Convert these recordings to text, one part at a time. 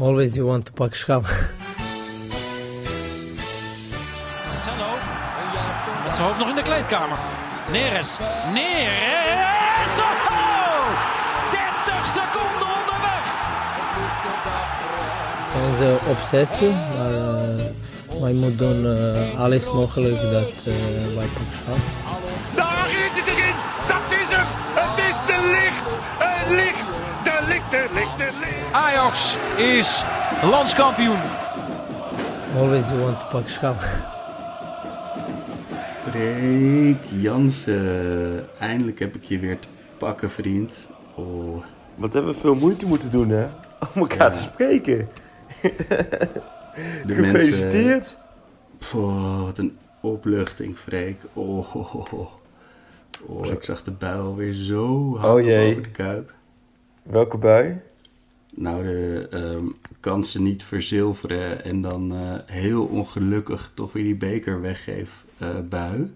Always you want to pak schap. Marcelo. Met zijn hoofd nog in de kleedkamer. Neres. Neres. Oh! 30 seconden onderweg. Het is onze obsessie, maar uh, wij moeten doen uh, alles mogelijk dat uh, wij pak schap. Ajax is landskampioen. Always you want to pak schap. Freek Jansen, eindelijk heb ik je weer te pakken, vriend. Oh. Wat hebben we veel moeite moeten doen, hè? Om elkaar Ja. te spreken. De Gefeliciteerd. Poh, wat een opluchting, Freek. Oh, oh, oh, oh. Oh, ik zag de bui weer zo hard Oh, over de kuip. Welke bui? Nou, de ehm, kansen niet verzilveren en dan eh, heel ongelukkig toch weer die beker weggeef eh, bui.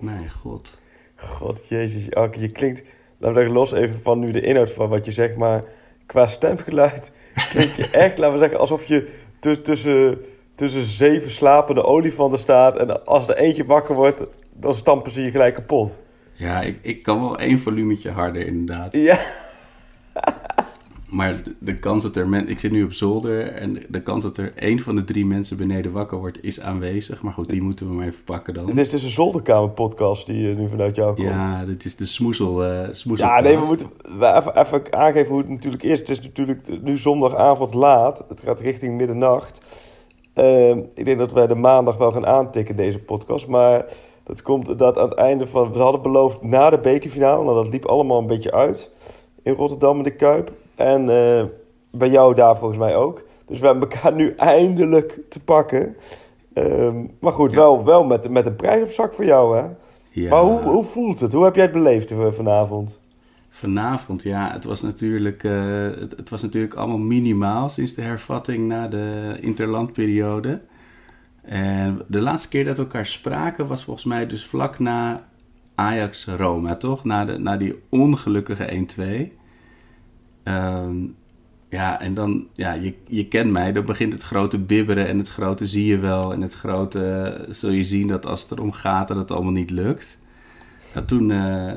Mijn god. God, jezus. Anke, je klinkt... Laten we los even van nu de inhoud van wat je zegt, maar qua stemgeluid klink je echt, laten we zeggen, alsof je tu- tussen, tussen zeven slapende olifanten staat en als er eentje wakker wordt, dan stampen ze je gelijk kapot. Ja, ik, ik kan wel één volumetje harder inderdaad. Ja. Maar de, de kans dat er men, ik zit nu op zolder en de kans dat er één van de drie mensen beneden wakker wordt is aanwezig. Maar goed, die moeten we maar even pakken dan. Dit is dus een zolderkamer-podcast die eh, nu vanuit jou komt. Ja, dit is de smoezel, eh smoezel Ja, nee, we moeten we even, even aangeven hoe het natuurlijk is. Het is natuurlijk nu zondagavond laat. Het gaat richting middernacht. Ehm, ik denk dat wij de maandag wel gaan aantikken, deze podcast. Maar dat komt dat aan het einde van... We hadden beloofd na de bekerfinale. Nou, dat liep allemaal een beetje uit. In Rotterdam in de Kuip. En eh, bij jou daar volgens mij ook. Dus we hebben elkaar nu eindelijk te pakken. Ehm, maar goed, Ja. wel, wel met, met een prijs op zak voor jou, hè? Ja, Maar hoe, hoe voelt het? Hoe heb jij het beleefd eh, vanavond? Vanavond, ja, het was, natuurlijk, eh, het, het was natuurlijk allemaal minimaal sinds de hervatting na de interlandperiode. En de laatste keer dat we elkaar spraken was volgens mij dus vlak na Ajax-Roma, toch? Na, de, na die ongelukkige 1-2. Ehm, ja, en dan, ja, je, je kent mij, dan begint het grote bibberen en het grote zie je wel. En het grote eh, zul je zien dat als het erom gaat dat het allemaal niet lukt. Nou, toen, eh,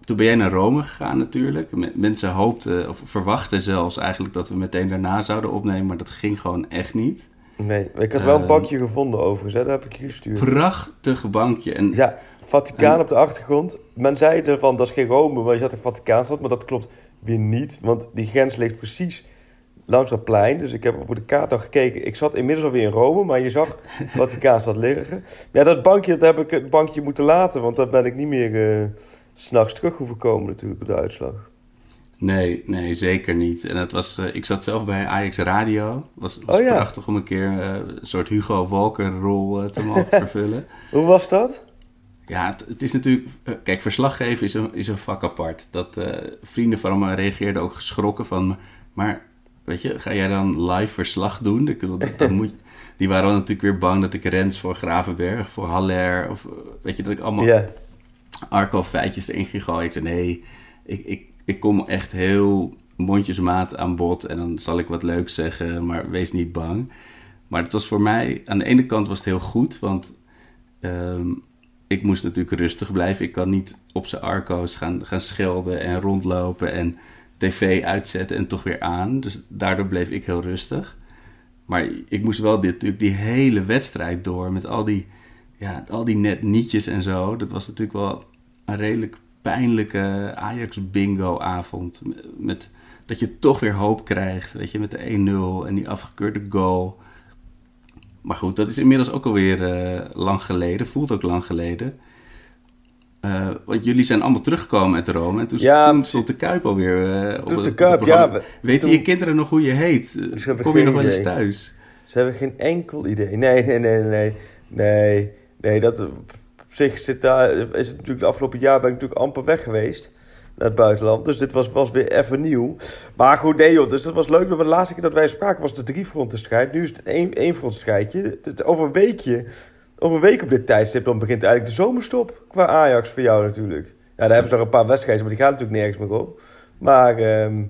toen ben jij naar Rome gegaan natuurlijk. Me- Mensen hoopten, of verwachten zelfs eigenlijk dat we meteen daarna zouden opnemen, maar dat ging gewoon echt niet. Nee, ik had wel een Ehm, bankje gevonden overigens, hè? dat heb ik je gestuurd. Prachtig bankje. En Ja, Vaticaan En- op de achtergrond. Men zei ervan, dat is geen Rome, want je had in Vaticaanstad, maar dat klopt weer niet. Want die grens ligt precies langs dat plein. Dus ik heb op de kaart al gekeken. Ik zat inmiddels alweer in Rome, maar je zag Vaticaanstad liggen. Ja, dat bankje, dat heb ik het bankje moeten laten, want daar ben ik niet meer eh, s s'nachts terug hoeven komen natuurlijk bij de uitslag. Nee, nee, zeker niet. En het was, eh, ik zat zelf bij Ajax Radio. was, was Oh ja. prachtig om een keer eh, een soort Hugo Walker-rol eh, te mogen vervullen. Hoe was dat? Ja, het, het is natuurlijk... eh, kijk, verslaggeven is een, is een vak apart. Dat eh, vrienden van me reageerden ook geschrokken van... Maar, weet je, ga jij dan live verslag doen? Dat moet, die waren natuurlijk weer bang dat ik rens voor Gravenberg, voor Haller... Of, eh, weet je, dat ik allemaal Ja, Arco-feitjes erin ging gooien. Ik zei, nee, ik, ik, ik kom echt heel mondjesmaat aan bod... En dan zal ik wat leuks zeggen, maar wees niet bang. Maar het was voor mij... Aan de ene kant was het heel goed, want... ehm, ik moest natuurlijk rustig blijven. Ik kan niet op zijn arco's gaan, gaan schelden en rondlopen en tv uitzetten en toch weer aan. Dus daardoor bleef ik heel rustig. Maar ik moest wel dit, natuurlijk die hele wedstrijd door met al die, ja, al die net nietjes en zo. Dat was natuurlijk wel een redelijk pijnlijke Ajax-bingo-avond. Met, dat je toch weer hoop krijgt, weet je, met de 1-0 en die afgekeurde goal. Maar goed, dat is inmiddels ook alweer eh lang geleden. Voelt ook lang geleden. Eh, want jullie zijn allemaal teruggekomen uit Rome. En toen, Ja, toen precies. stond de Kuip alweer eh, op de op Kuip, programma. ja, we- Weten je kinderen nog hoe je heet? Kom je nog wel eens thuis? Ze hebben geen enkel idee. Nee, nee, nee, nee. Nee, nee dat op zich zit daar... Is het natuurlijk de afgelopen jaar ben ik natuurlijk amper weg geweest. Naar het buitenland. Dus dit was, was weer even nieuw. Maar goed, nee joh. Dus dat was leuk. Maar de laatste keer dat wij spraken was de driefrontenstrijd. Nu is het een één, éénfrontstrijdje. Het- het- Over een weekje... Over een week op dit tijdstip dan begint eigenlijk de zomerstop. Qua Ajax voor jou natuurlijk. Ja, daar hebben ze nog een paar wedstrijden. Maar die gaan natuurlijk nergens meer op. Maar... ehm,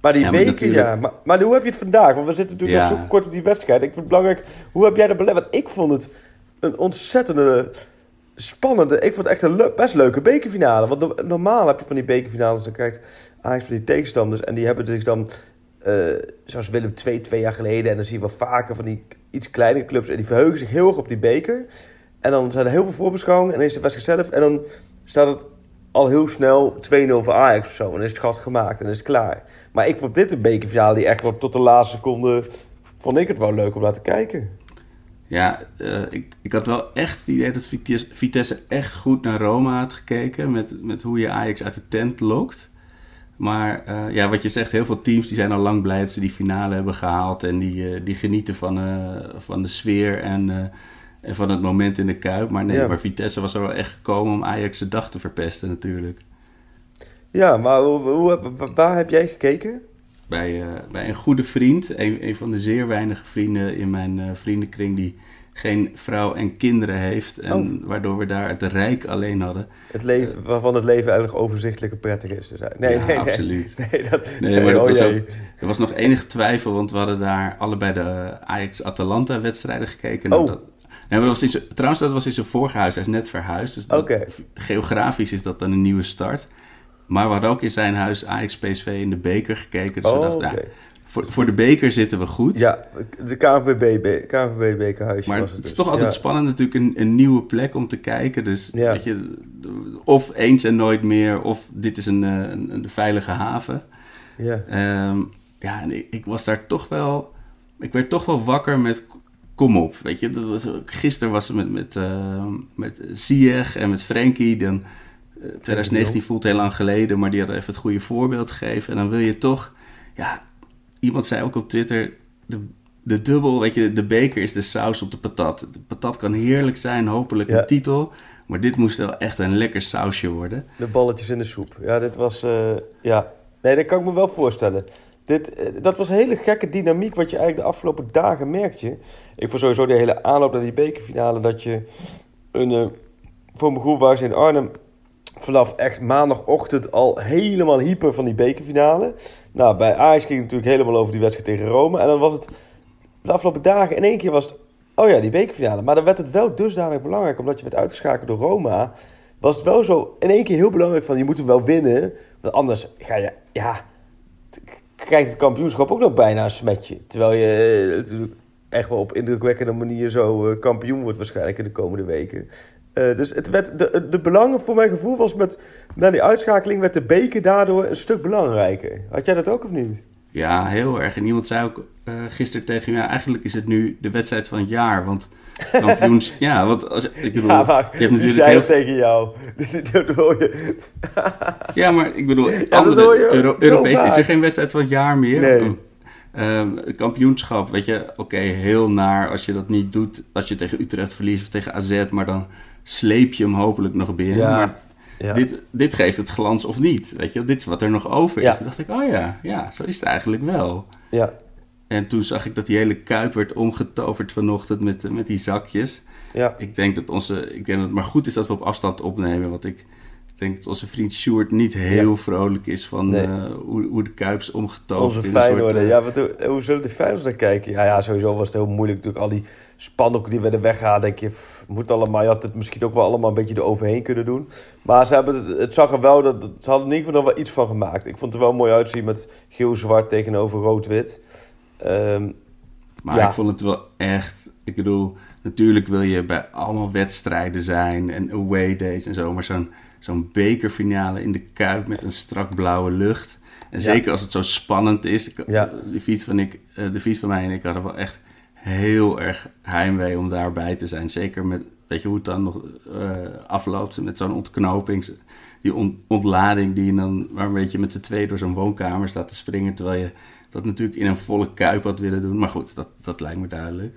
Maar die Ja, maar natuurlijk- ja. Maar, maar hoe heb je het vandaag? Want we zitten natuurlijk Ja. nog zo kort op die wedstrijd. Ik vind het belangrijk, hoe heb jij dat beleefd? Want ik vond het een ontzettende, spannende... Ik vond het echt een best leuke bekerfinale. Want no- normaal heb je van die bekerfinales, dan krijgt Ajax van die tegenstanders... en die hebben zich dan, eh, zoals Willem II twee jaar geleden... en dan zie je vaker van die iets kleinere clubs... en die verheugen zich heel erg op die beker. En dan zijn er heel veel voorbeschouwingen en dan is de wedstrijd zelf... en dan staat het al heel snel 2-0 voor Ajax of zo. En dan is het gat gemaakt en is het klaar. Maar ik vond dit een bekerfinale die echt tot de laatste seconde... vond ik het wel leuk om naar te kijken. Ja, eh, ik, ik had wel echt het idee dat Vitesse, echt goed naar Roma had gekeken. Met, met hoe je Ajax uit de tent lokt. Maar eh, ja, wat je zegt, heel veel teams die zijn al lang blij dat ze die finale hebben gehaald. En die, eh, die genieten van, eh, van de sfeer en, en van het moment in de Kuip. Maar nee, Ja. maar Vitesse was er wel echt gekomen om Ajax de dag te verpesten natuurlijk. Ja, maar hoe, hoe, waar heb jij gekeken? Bij, eh, bij een goede vriend, een, een van de zeer weinige vrienden in mijn eh, vriendenkring die geen vrouw en kinderen heeft. En Oh. waardoor we daar het Rijk alleen hadden. Het leven, waarvan het leven eigenlijk overzichtelijk en prettig is. Dus, nee, Ja, nee, absoluut. Nee, dat, Nee, maar dat oh was ook, er was nog enige twijfel, want we hadden daar allebei de Ajax-Atalanta-wedstrijden gekeken. Nou, Oh. dat, nee, maar dat was in zijn- trouwens, dat was in zijn vorige huis. Hij is net verhuisd. Dus dat- geografisch is dat dan een nieuwe start. Maar we hadden ook in zijn huis Ajax-PSV in de beker gekeken. Dus we Oh, dachten, oké. ja, voor, voor de beker zitten we goed. Ja, de KNVB, KNVB bekerhuisje Maar was het het is dus. toch altijd Ja. spannend natuurlijk een, een nieuwe plek om te kijken. Dus Ja. weet je, of eens en nooit meer, of dit is een, eh, een, een veilige haven. Ja. Ehm, ja, en ik, ik was daar toch wel... Ik werd toch wel wakker met... Kom op, weet je. Dat was, gisteren was het met, met, eh, met Ziyech en met Frenkie. Dan, 2019 voelt heel lang geleden, maar die hadden even het goede voorbeeld gegeven. En dan wil je toch... Ja, iemand zei ook op Twitter... De, de dubbel, weet je, de beker is de saus op de patat. De patat kan heerlijk zijn, hopelijk Ja. een titel. Maar dit moest wel echt een lekker sausje worden. De balletjes in de soep. Ja, dit was... eh, ja. Nee, dat kan ik me wel voorstellen. Dit, eh, dat was een hele gekke dynamiek wat je eigenlijk de afgelopen dagen merkt je. Ik vond sowieso de hele aanloop naar die bekerfinale dat je... Een, eh, voor mijn gevoel waren ze in Arnhem vanaf echt maandagochtend al helemaal hyper van die bekerfinale. Nou, bij Ajax ging het natuurlijk helemaal over die wedstrijd tegen Rome. En dan was het de afgelopen dagen in één keer was. Oh ja, die bekerfinale. Maar dan werd het wel dusdanig belangrijk, omdat je werd uitgeschakeld door Roma. Was het wel zo in één keer heel belangrijk van je moet hem wel winnen. Want anders ga je, ja, krijgt het kampioenschap ook nog bijna een smetje. Terwijl je eh, natuurlijk echt wel op indrukwekkende manier zo eh, kampioen wordt waarschijnlijk in de komende weken. Eh, dus het werd, de, de belangen voor mijn gevoel was met, na die uitschakeling werd de beker daardoor een stuk belangrijker. Had jij dat ook of niet? Ja, heel erg. En iemand zei ook eh, gisteren tegen me, ja, eigenlijk is het nu de wedstrijd van het jaar. Want kampioens... ja, want als, ik bedoel, Ja, maar je hebt die natuurlijk zei heel tegen jou. dat hoor je. Ja, maar ik bedoel, andere, Euro- Europees is er geen wedstrijd van het jaar meer. Nee. Ehm, het kampioenschap, weet je, oké, heel naar als je dat niet doet. Als je tegen Utrecht verliest of tegen AZ, maar dan sleep je hem hopelijk nog binnen. Ja. Maar Ja. dit, dit geeft het glans of niet, weet je. Dit is wat er nog over is. Toen dacht ik, oh ja, ja, zo is het eigenlijk wel. ja. En toen zag ik dat die hele kuip werd omgetoverd vanochtend met, met die zakjes. Ja. Ik denk dat onze, ik denk dat het maar goed is dat we op afstand opnemen. Want ik denk dat onze vriend Sjoerd niet heel vrolijk is van Nee. eh, hoe, hoe de kuip is omgetoverd. Een soort, eh, Ja, wat, hoe- hoe zullen de Feyenoorders naar kijken? Ja, ja, sowieso was het heel moeilijk. Natuurlijk al die spandoeken die werden weggehaald. Denk je, pff, moet allemaal. Je had het misschien ook wel allemaal een beetje eroverheen kunnen doen. Maar ze hebben het, het zag er wel, dat, ze hadden in ieder geval wel iets van gemaakt. Ik vond het er wel mooi uitzien met geel-zwart tegenover rood-wit. Ehm, Maar Ja. ik vond het wel echt... Ik bedoel, natuurlijk wil je bij allemaal wedstrijden zijn en away days en zo. Maar zo'n zo'n bekerfinale in de Kuip met een strak blauwe lucht. En Ja. zeker als het zo spannend is. Ik, Ja. de, fiets van ik, eh, de fiets van mij en ik hadden wel echt heel erg heimwee om daarbij te zijn. Zeker met, weet je hoe het dan nog eh, afloopt met zo'n ontknoping. Die on- ontlading die je dan, waar een beetje met z'n twee door zo'n woonkamer staat te springen. Terwijl je dat natuurlijk in een volle kuip had willen doen. Maar goed, dat, dat lijkt me duidelijk.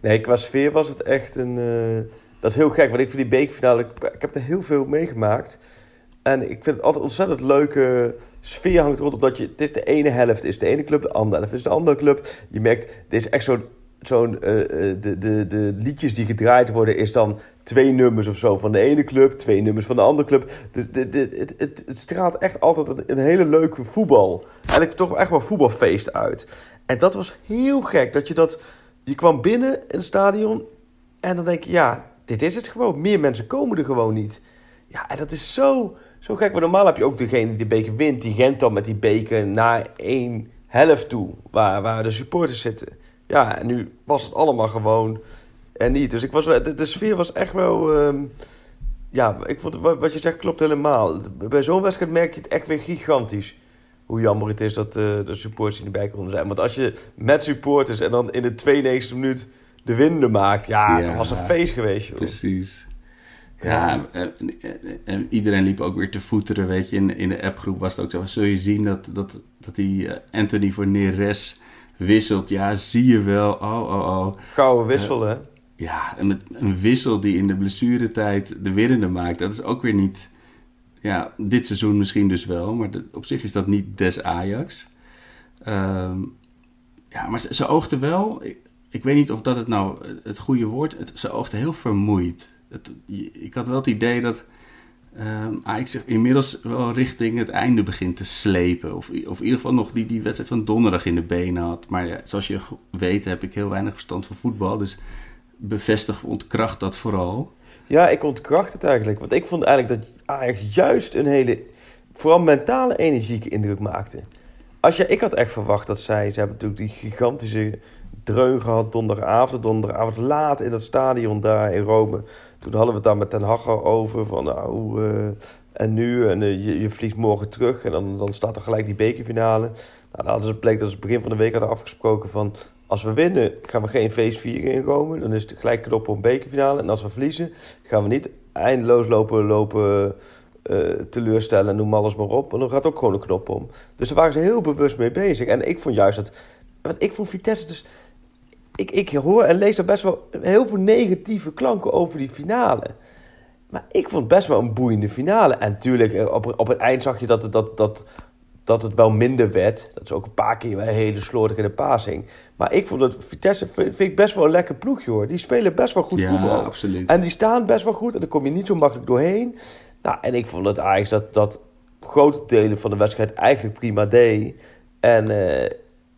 Nee, qua sfeer was het echt een... eh, dat is heel gek, want ik vind die bekerfinale... Ik, ik heb er heel veel meegemaakt. En ik vind het altijd ontzettend leuke sfeer hangt rond. Omdat je... Is de ene helft is de ene club, de andere helft is de andere club. Je merkt, dit is echt zo'n... zo'n eh, eh, de, de, de liedjes die gedraaid worden is dan twee nummers of zo van de ene club, twee nummers van de andere club. Het, het, het, straalt echt altijd een, een hele leuke voetbal. Eigenlijk toch echt wel voetbalfeest uit. En dat was heel gek, dat je dat... Je kwam binnen in het stadion en dan denk je, ja, dit is het gewoon. Meer mensen komen er gewoon niet. Ja, en dat is zo, zo gek. Maar normaal heb je ook degene die de beker wint, die rent dan met die beker naar één helft toe, waar, waar de supporters zitten. Ja, en nu was het allemaal gewoon en niet. Dus ik was, de, de sfeer was echt wel... ehm, ja, ik vond, wat je zegt klopt helemaal. Bij zo'n wedstrijd merk je het echt weer gigantisch. Hoe jammer het is dat eh, de supporters bij konden zijn. Want als je met supporters en dan in de 92e minuut de winnende maakt... Ja, Ja, dat was een feest geweest, joh. Precies. Ja, en, en- en iedereen liep ook weer te voeteren, weet je. In, in de appgroep was het ook zo. Zul je zien dat, dat, dat die eh, Anthony voor Neres wisselt? Ja, zie je wel. Oh, oh, oh. Gouden wissel, hè? Ja, en met een wissel die in de blessuretijd de winnende maakt. Dat is ook weer niet... Ja, dit seizoen misschien dus wel. Maar de- op zich is dat niet des Ajax. Ehm, ja, maar ze, ze oogde wel... Ik, weet niet of dat het nou het goede woord... Het, ze oogde heel vermoeid. Ik had wel het idee dat... ehm Ajax zich inmiddels wel richting het einde begint te slepen. Of, of in ieder geval nog die, die wedstrijd van donderdag in de benen had. Maar ja, zoals je weet heb ik heel weinig verstand van voetbal. Dus bevestig, ontkracht dat vooral. Ja, ik ontkracht het eigenlijk. Want ik vond eigenlijk dat Ajax juist een hele, vooral mentale energieke indruk maakte. Als je, ik had echt verwacht dat zij, ze hebben natuurlijk die gigantische dreun gehad donderdagavond, donderdagavond laat in dat stadion daar in Rome. Toen hadden we het daar met Ten Hag over van nou, eh, en nu, en eh, je, je vliegt morgen terug en dan, dan staat er gelijk die bekerfinale. Nou, dan hadden ze bleek dat ze het begin van de week hadden afgesproken van als we winnen gaan we geen feest vieren in Rome. Dan is het gelijk knop op een bekerfinale. En als we verliezen gaan we niet eindeloos lopen, lopen eh, teleurstellen, noem alles maar op. En dan gaat ook gewoon een knop om. Dus daar waren ze heel bewust mee bezig. En ik vond juist dat... Want ik vond Vitesse dus... Ik, ik hoor en lees er best wel heel veel negatieve klanken over die finale. Maar ik vond het best wel een boeiende finale. En natuurlijk, eh, op, op het eind zag je dat het, dat, dat, dat het wel minder werd. Dat is ook een paar keer een hele slordig in de passing. Maar ik vond het, Vitesse vind ik best wel een lekker ploegje hoor. Die spelen best wel goed ja, voetbal. absoluut. En die staan best wel goed en daar kom je niet zo makkelijk doorheen. Nou, en ik vond het Ajax dat, dat grote delen van de wedstrijd eigenlijk prima deed. En eh,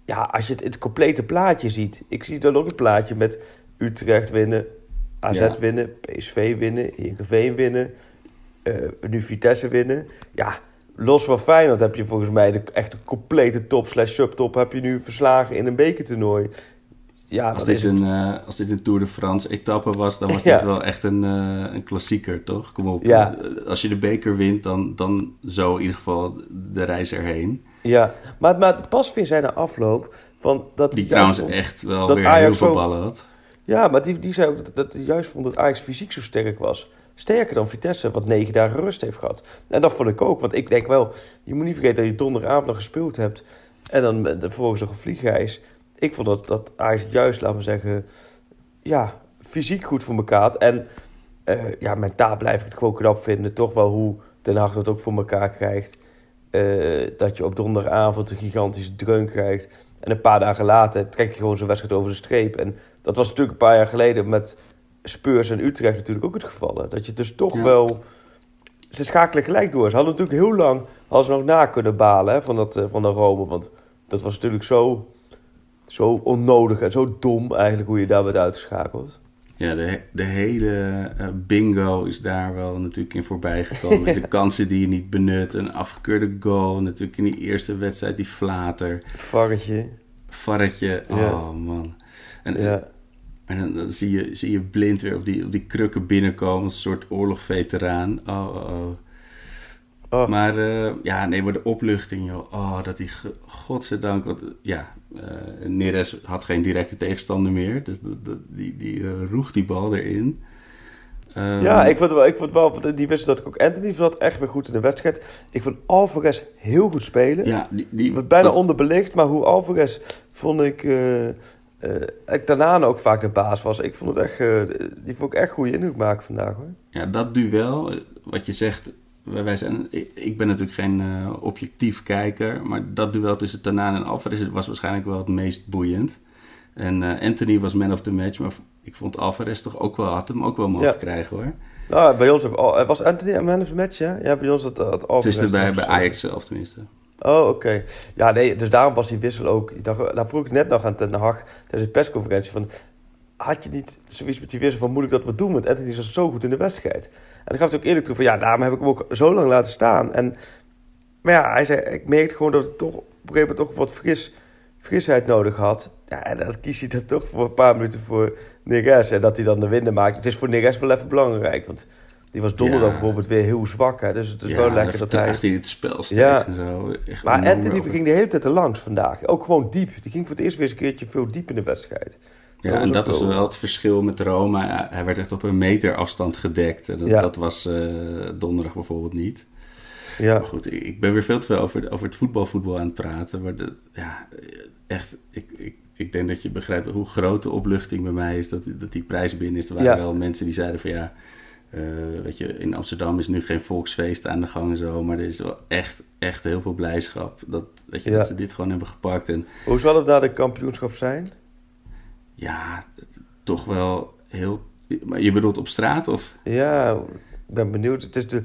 ja, als je het, het complete plaatje ziet. Ik zie dan ook het plaatje met Utrecht winnen, AZ Ja. winnen, PSV winnen, Heerenveen winnen, eh, nu Vitesse winnen. Ja, los van Feyenoord heb je volgens mij de echte complete top slash subtop heb je nu verslagen in een bekertoernooi. Ja, Als dat dit, een, eh, als dit een Tour de France etappe was, dan was Ja. dit wel echt een, eh, een klassieker, toch? Kom op. Ja. Eh, Als je de beker wint, dan, dan zo in ieder geval de reis erheen. Ja, maar, maar pas weer zijn na afloop van dat Die trouwens vond- echt wel dat weer Ajax heel veel ballen had. Ja, maar die, die zei ook dat, dat hij juist vond dat Ajax fysiek zo sterk was. Sterker dan Vitesse, wat negen dagen rust heeft gehad. En dat vond ik ook, want ik denk wel, je moet niet vergeten dat je donderdagavond nog gespeeld hebt. En dan met- vervolgens nog een vliegreis. Ik vond dat, dat Ajax juist, laten we zeggen, ja, fysiek goed voor elkaar had. En eh, ja, mentaal blijf ik het gewoon knap vinden. Toch wel hoe Den Haag dat ook voor elkaar krijgt. Eh, dat je op donderdagavond een gigantische dreun krijgt. En een paar dagen later trek je gewoon zo'n wedstrijd over de streep. En dat was natuurlijk een paar jaar geleden met Spurs en Utrecht natuurlijk ook het geval. hè. Dat je dus toch Ja. wel... Ze schakelen gelijk door. Ze hadden natuurlijk heel lang hadden ze nog na kunnen balen hè, van, dat, eh, van de Rome. Want dat was natuurlijk zo, zo onnodig en zo dom eigenlijk hoe je daar werd uitgeschakeld. Ja, de, de hele eh, bingo is daar wel natuurlijk in voorbij gekomen. De kansen die je niet benut, een afgekeurde goal. Natuurlijk in die eerste wedstrijd die flater. Varretje. Varretje, oh Ja. man. En, Ja. en dan, dan zie, je, zie je blind weer op die, op die krukken binnenkomen. Een soort oorlogveteraan. Oh, oh, oh. Oh. Maar eh, ja, nee, maar de opluchting, joh. Oh, dat die, godzijdank, want eh, ja, eh Neres had geen directe tegenstander meer. Dus dat, dat- die, die roeg die bal erin. Ehm, Ja, ik vond wel, ik vond wel, die wist dat ik ook Anthony zat echt weer goed in de wedstrijd. Ik vond Alvarez heel goed spelen. Ja, die, die, bijna dat- onderbelicht, maar hoe Alvarez vond ik, ik daarna ook vaak de baas was. Ik vond het echt, die vond ik echt goede indruk maken vandaag hoor. Ja, dat duel, wat je zegt, wij zijn, ik ben natuurlijk geen eh, objectief kijker, maar dat duel tussen Tanaan en Alvarez was waarschijnlijk wel het meest boeiend. En eh, Anthony was man of the match, maar ik vond Alvarez toch ook wel, had hem ook wel mogen Ja. krijgen hoor. Nou, bij ons ook. al- Was Anthony een man of the match, ja? Ja, bij ons het, het Het Alvarez is er bij, bij eh, Ajax zelf tenminste. Oh, oké. Ja, nee, dus daarom was die wissel ook... Ik dacht, daar vroeg ik net nog aan Ten Hag tijdens de persconferentie van... Had je niet zoiets met die wissel van moet ik dat wat doen? Want Anthony was zo goed in de wedstrijd. En dan gaf hij ook eerlijk toe van ja, daarom heb ik hem ook zo lang laten staan. En, maar ja, hij zei, ik merkte gewoon dat het toch op een gegeven moment toch wat fris, frisheid nodig had. Ja, en dan kies hij dat toch voor een paar minuten voor Neres. En dat hij dan de winnaar maakt. Het is voor Neres wel even belangrijk, want die was donderdag Ja. bijvoorbeeld weer heel zwak. Hè? Dus het is ja, wel dan lekker dat hij... hij het spel steeds Ja. en zo. Echt Maar Anthony over- ging de hele tijd er langs vandaag. Ook gewoon diep. Die ging voor het eerst weer eens een keertje veel diep in de wedstrijd. Ja, Dat was en dat is wel- wel het verschil met Roma. Hij werd echt op een meter afstand gedekt. En dat, Ja. dat was eh, donderdag bijvoorbeeld niet. Ja, Maar goed, ik, ben weer veel te veel over, over het voetbalvoetbal aan het praten. Maar de, ja, echt, ik, ik, ik denk dat je begrijpt hoe groot de opluchting bij mij is dat, dat die prijs binnen is. Er waren Ja. wel mensen die zeiden van ja, eh, weet je, in Amsterdam is nu geen volksfeest aan de gang en zo. Maar er is wel echt, echt heel veel blijdschap dat, weet je, Ja. dat ze dit gewoon hebben gepakt. En hoe zal het na de kampioenschap zijn? Ja, toch wel heel... Maar je bedoelt op straat of... Ja, ik ben benieuwd. Het is, de,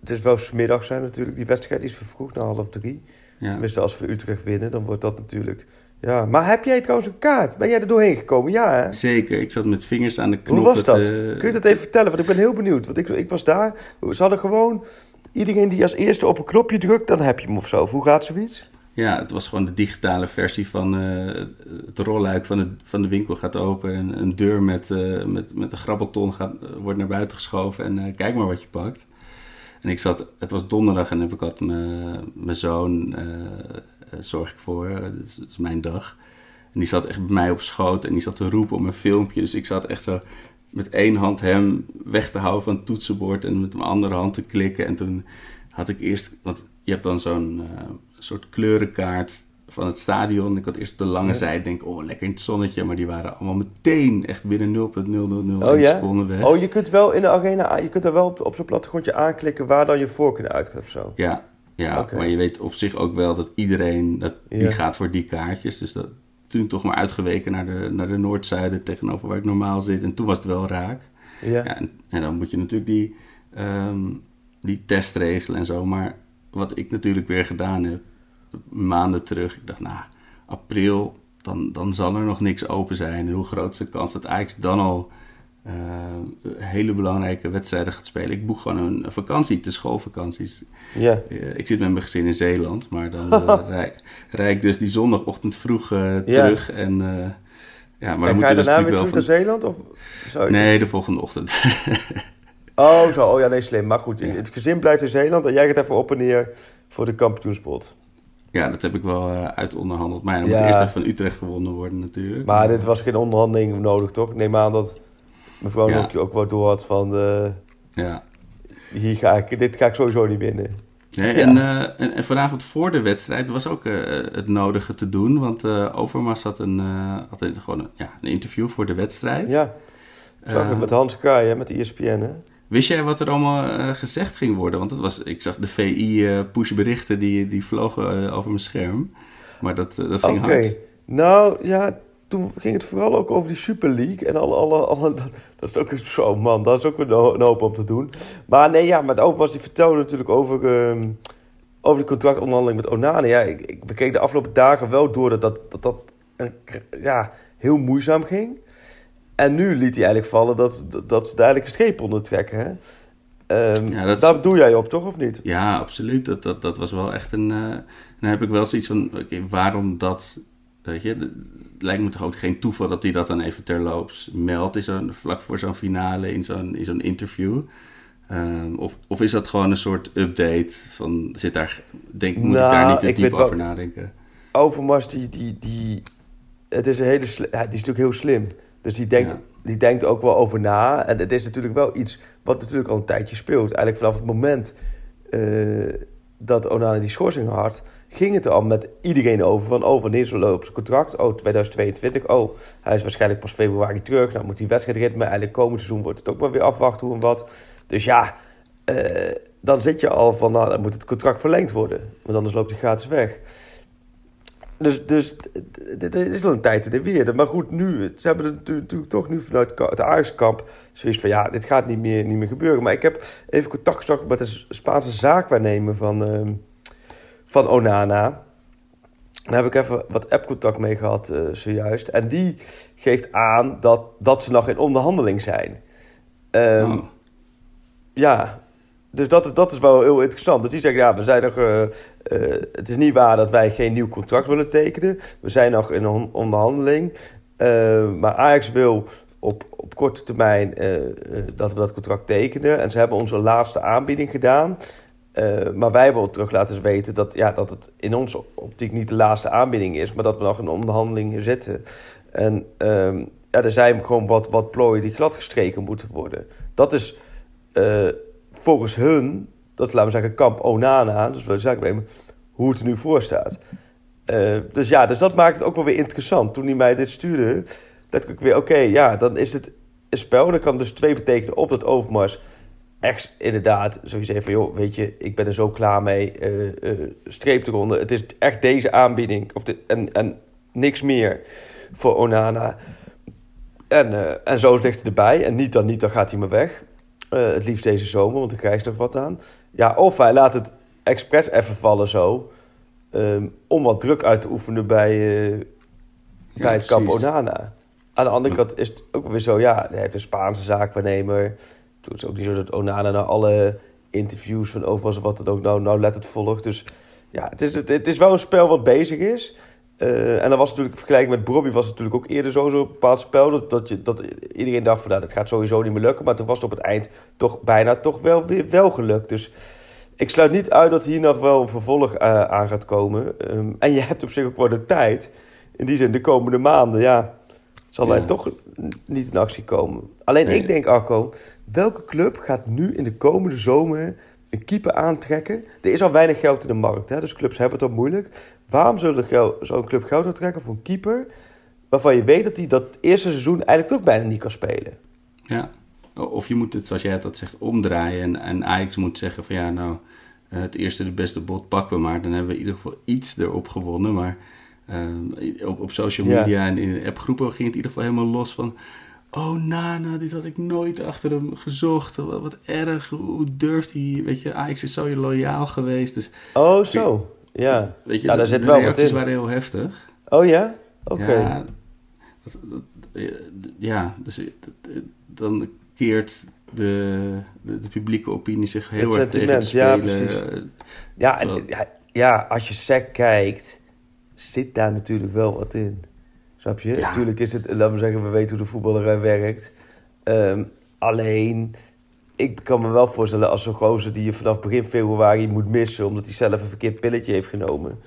het, is wel smiddag zijn natuurlijk. Die wedstrijd is vervroegd naar half drie. Ja. Tenminste, als we Utrecht winnen, dan wordt dat natuurlijk... Ja, maar heb jij trouwens een kaart? Ben jij er doorheen gekomen? Ja, hè? Zeker, ik zat met vingers aan de knop. Hoe was het, dat? eh, Kun je dat even vertellen? Want ik ben heel benieuwd. Want ik, ik was daar. Ze hadden gewoon... Iedereen die als eerste op een knopje drukt, dan heb je hem of zo. Of Hoe gaat zoiets? Ja, het was gewoon de digitale versie van eh, het rolluik van de, van de winkel gaat open. En een deur met, eh, met, met een grabbelton gaat, eh, wordt naar buiten geschoven. En kijk maar wat je pakt. En ik zat, het was donderdag en heb ik had mijn zoon, zorg ik voor, dat is, is mijn dag. En die zat echt bij mij op schoot en die zat te roepen om een filmpje. Dus ik zat echt zo met één hand hem weg te houden van het toetsenbord en met mijn andere hand te klikken. En toen had ik eerst, want je hebt dan zo'n soort kleurenkaart van het stadion. Ik had eerst op de lange Ja. zijde denk oh lekker in het zonnetje, maar die waren allemaal meteen echt binnen 0.0001 Oh ja? seconden weg. Oh, je kunt wel in de arena, je kunt er wel op, op zo'n plattegrondje aanklikken waar dan je voorkeur uitgaat of zo. Ja, ja maar je weet op zich ook wel dat iedereen dat, die gaat voor die kaartjes. Dus dat toen toch maar uitgeweken naar de, naar de noordzijde tegenover waar ik normaal zit. En toen was het wel raak. Ja. Ja, en, en dan moet je natuurlijk die, ehm, die test regelen en zo. Maar wat ik natuurlijk weer gedaan heb, maanden terug. Ik dacht, nou, april, dan, dan zal er nog niks open zijn. En hoe groot is de kans dat Ajax dan al eh, hele belangrijke wedstrijden gaat spelen? Ik boek gewoon een, vakantie, de schoolvakanties. Eh, ik zit met mijn gezin in Zeeland, maar dan eh, rij, rij ik dus die zondagochtend vroeg terug. En uh, ja, maar en ga je dus daarna weer terug van... naar Zeeland? Of Nee, de volgende ochtend. Oh, zo. Oh ja, nee, slim. Maar goed, Ja. het gezin blijft in Zeeland en jij gaat even op en neer voor de kampioenspot. Ja, dat heb ik wel eh, uit onderhandeld. Maar ja, dan Ja. moet eerst even van Utrecht gewonnen worden natuurlijk. Maar dit was geen onderhandeling nodig, toch? Neem aan dat mevrouw Ja. Nokje ook wel door had van... eh, Ja. hier ga ik, dit ga ik sowieso niet winnen. Nee, en, eh, en, en vanavond voor de wedstrijd was ook het nodige te doen. Want Overmars had, een, had een, gewoon een, ja, een interview voor de wedstrijd. Ja, zag Eh, het met Hans Kraai, hè, met de ESPN, hè? Wist jij wat er allemaal eh, gezegd ging worden? Want dat was, ik zag de VI eh die, die vlogen eh, over mijn scherm. Maar dat, dat ging hard. Nou, ja, toen ging het vooral ook over die Super League. En alle, alle, alle, dat, dat is ook zo, man, dat is ook een een hoop om te doen. Maar nee, ja, maar Overmars die vertelde natuurlijk over, ehm, over die contractonderhandeling met Onana. Ja, ik, ik bekeek de afgelopen dagen wel door dat dat, dat, dat ja, heel moeizaam ging. En nu liet hij eigenlijk vallen dat, dat, dat ze duidelijk een streep onder trekken, hè? Ehm, Ja, dat is- Daar doe jij op, toch, of niet? Ja, absoluut. Dat, dat, dat was wel echt een... eh, dan heb ik wel zoiets van, oké, waarom dat... Weet je, het lijkt me toch ook geen toeval dat hij dat dan even terloops meldt... In zo'n, vlak voor zo'n finale, in zo'n, in zo'n interview. Ehm, of, of is dat gewoon een soort update van... Zit daar, denk, moet ik Nou, daar niet te diep wel- over nadenken? Overmars, die, die, die, het is een hele ja, die is natuurlijk heel slim. Dus die denkt, Ja. die denkt ook wel over na. En het is natuurlijk wel iets wat natuurlijk al een tijdje speelt. Eigenlijk vanaf het moment eh, dat Onana die schorsing had, ging het er al met iedereen over. Van, oh, wanneer is loopt zijn contract? Oh, 2022. Oh, hij is waarschijnlijk pas februari terug. Nou moet die wedstrijdritme. Eigenlijk komend seizoen wordt het ook maar weer afwachten hoe en wat. Dus ja, eh, dan zit je al van, nou, dan moet het contract verlengd worden. Want anders loopt hij gratis weg. Dus, dus dit is al een tijd in de weer. Maar goed, nu, ze hebben het natuurlijk toch nu vanuit het Ajax-kamp zoiets van... ja, dit gaat niet meer, niet meer gebeuren. Maar ik heb even contact gezocht met de Spaanse zaakwaarnemer van, uh, van Onana. Daar heb ik even wat app-contact mee gehad uh, zojuist. En die geeft aan dat, dat ze nog in onderhandeling zijn. Um, oh. Ja, dus dat, dat is wel heel interessant. Dat die zeggen, ja, we zijn nog... Uh, uh, het is niet waar dat wij geen nieuw contract willen tekenen. We zijn nog in een onderhandeling. Uh, maar Ajax wil op, op korte termijn dat we dat contract tekenen. En ze hebben onze laatste aanbieding gedaan. maar wij hebben terug laten weten dat, ja, dat het in onze optiek niet de laatste aanbieding is. Maar dat we nog in onderhandelingen zitten. En ehm, ja, er zijn gewoon wat, wat plooien die gladgestreken moeten worden. Dat is volgens hun, dat laten we zeggen kamp Onana, dus we zeggen hoe het er nu voor staat. Uh, dus ja, dus dat maakt het ook wel weer interessant. Toen hij mij dit stuurde, dacht ik weer, oké, ja, dan is het een spel. Dat kan dus twee betekenen op dat Overmars echt inderdaad zoiets even van, joh, weet je, ik ben er zo klaar mee, uh, uh, streep eronder. Het is echt deze aanbieding of de, en, en niks meer voor Onana. En, en zo ligt het erbij. En niet dan niet, dan gaat hij maar weg. Uh, het liefst deze zomer, want dan krijg je nog wat aan. Ja, of hij laat het expres even vallen zo. Um, om wat druk uit te oefenen bij, uh, ja, bij het kamp Onana. Aan de andere kant is het ook weer zo, ja, hij heeft een Spaanse zaakwaarnemer. Het is ook niet zo dat Onana naar alle interviews van Overmars wat het ook nou, nou let het volgt. Dus ja, het is, het, het is wel een spel wat bezig is. Uh, en dan was natuurlijk, vergelijking met Bobby was het natuurlijk ook eerder zo, zo'n bepaald spel. Dat, dat, je, dat iedereen dacht van, nou, dat gaat sowieso niet meer lukken. Maar toen was het op het eind toch bijna toch wel weer wel gelukt. Dus ik sluit niet uit dat hier nog wel een vervolg uh, aan gaat komen. Um, en je hebt op zich ook wel de tijd. In die zin, de komende maanden, ja, zal hij toch niet in actie komen. Alleen nee. ik denk, Arco, welke club gaat nu in de komende zomer een keeper aantrekken? Er is al weinig geld in de markt, hè? dus clubs hebben het al moeilijk. Waarom zou zo'n club geld aantrekken voor een keeper... waarvan je weet dat hij dat eerste seizoen eigenlijk toch bijna niet kan spelen? Ja, of je moet het, zoals jij dat zegt, omdraaien. En, en Ajax moet zeggen van ja, nou, eh, het eerste de beste bot pakken we maar. Dan hebben we in ieder geval iets erop gewonnen. Maar uh, op, op social media en in appgroepen ging het in ieder geval helemaal los van... Oh, Nana, dit had ik nooit achter hem gezocht. Wat, wat erg, hoe durft hij? Weet je, Ajax is zo loyaal geweest. Dus, oh, zo. Ja, weet je, ja daar zit de wel reacties wat in. waren heel heftig. Oh ja? Oké. Ja, ja, dus dan keert de, de, de, publieke opinie zich heel erg tegen het spelen. Ja, precies. Ja, en, ja, ja, als je sec kijkt, zit daar natuurlijk wel wat in. Snap je? Natuurlijk is het, laten we zeggen, we weten hoe de voetballerij werkt. Um, alleen, ik kan me wel voorstellen als zo'n gozer die je vanaf begin februari moet missen... omdat hij zelf een verkeerd pilletje heeft genomen,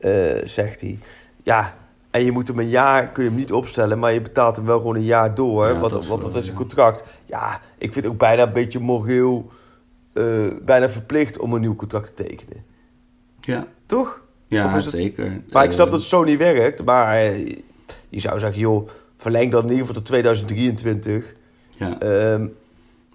uh, zegt hij. Ja, en je moet hem een jaar, kun je hem niet opstellen... maar je betaalt hem wel gewoon een jaar door, Ja, want, dat want dat is een contract. Ja, ik vind het ook bijna een beetje moreel... eh, bijna verplicht om een nieuw contract te tekenen. Ja, Toch? Ja het- zeker. Maar ik snap Eh, dat het zo niet werkt. Maar eh, je zou zeggen, joh, verleng dan in ieder geval tot 2023. Ja. Ehm,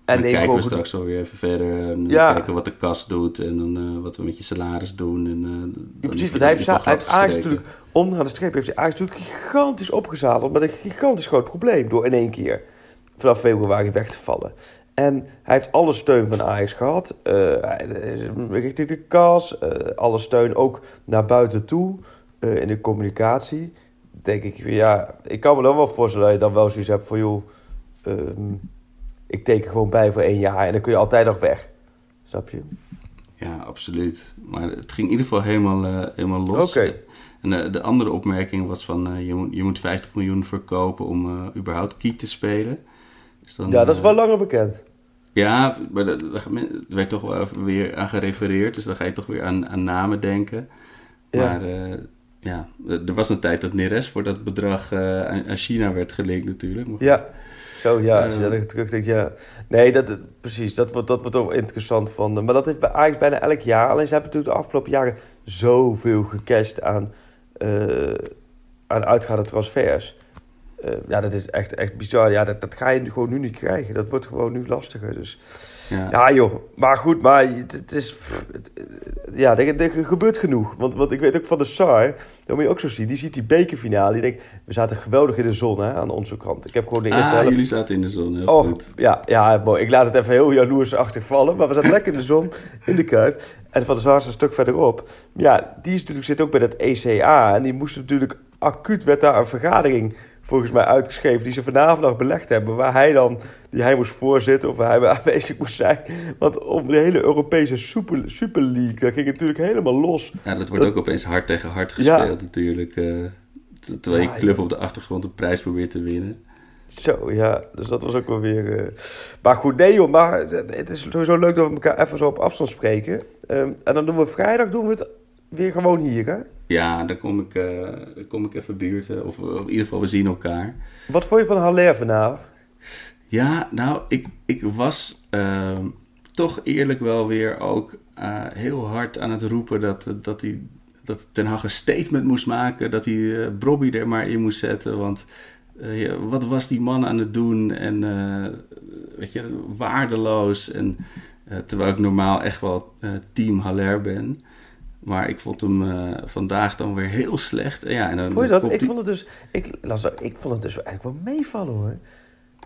en dan kijken we straks wel weer even verder. En Ja. kijken wat de kas doet en dan eh, wat we met je salaris doen. En, eh, Ja, precies, want hij heeft, hij heeft Ajax natuurlijk onderaan de streep heeft hij Ajax natuurlijk gigantisch opgezadeld met een gigantisch groot probleem door in één keer vanaf februari weg te vallen. En hij heeft alle steun van Ajax gehad, eh, hij- richting de kas, eh, alle steun ook naar buiten toe eh, in de communicatie. Denk ik, ja, ik kan me dan wel voorstellen dat je dan wel zoiets hebt van joh, ehm, ik teken gewoon bij voor één jaar en dan kun je altijd nog weg. Snap je? Ja, absoluut. Maar het ging in ieder geval helemaal, eh, helemaal los. Oké. En eh, de andere opmerking was van eh, je, moet, je moet 50 miljoen verkopen om überhaupt kiet te spelen. Dus dan, Ja, dat is wel langer bekend. Ja, maar er werd toch wel weer aan gerefereerd. Dus dan ga je toch weer aan, aan namen denken. Ja. Maar ja, er was een tijd dat Neres voor dat bedrag aan, aan China werd gelinkt natuurlijk. Maar goed. Ja, zo ja, als je daar terugdenkt, ja. Nee, dat, precies, dat wordt, dat wordt ook interessant van. Maar dat heeft bij Ajax bijna elk jaar. Alleen ze hebben natuurlijk de afgelopen jaren zoveel gecashed aan, eh, aan uitgaande transfers. eh, ja, dat is echt, echt bizar. Ja, dat, dat ga je gewoon nu niet krijgen. Dat wordt gewoon nu lastiger. Dus Ja. ja, joh. Maar goed, maar het, het is... het- ja, er, er gebeurt genoeg. Want, want ik weet ook van de SAR, dat moet je ook zo zien. Die ziet die bekerfinale. Die denkt, we zaten geweldig in de zon hè, aan onze kant. Ik heb gewoon de eerste Ah, helft... jullie zaten in de zon, heel Oh, goed. ja, ja, mooi. Ik laat het even heel jaloersachtig vallen. Maar we zaten lekker in de zon, in de Kuip. En Van der Sar is een stuk verderop. Ja, die is natuurlijk, zit ook bij dat ECA. En die moest natuurlijk acuut, werd daar een vergadering volgens mij uitgeschreven... die ze vanavond nog belegd hebben. Waar hij dan, die hij moest voorzitten of waar hij aanwezig moest zijn. Want om de hele Europese super, Super League, dat ging natuurlijk helemaal los. Ja, dat wordt ook opeens hard tegen hard Ja. gespeeld natuurlijk. t- terwijl Ja, je club op de achtergrond de prijs probeert te winnen. Zo, ja. Dus dat was ook wel weer... eh, Maar goed, nee joh. Maar het is sowieso leuk dat we elkaar even zo op afstand spreken. Ehm, en dan doen we vrijdag doen we het weer gewoon hier, hè? Ja, dan kom ik, eh, dan kom ik even buurten. Of, of in ieder geval, we zien elkaar. Wat vond je van Haller vanavond? Ja, nou, ik, ik was ehm, toch eerlijk wel weer ook eh, heel hard aan het roepen dat, dat, hij, dat Ten Hag een statement moest maken. Dat hij Brobby er maar in moest zetten. Want ja, wat was die man aan het doen? En weet je, waardeloos. En, terwijl ik normaal echt wel team Haller ben. Maar ik vond hem eh, vandaag dan weer heel slecht. En ja, en dan Vond je dat? Ik vond het dus... Ik, las, ik vond het dus eigenlijk wel meevallen, hoor.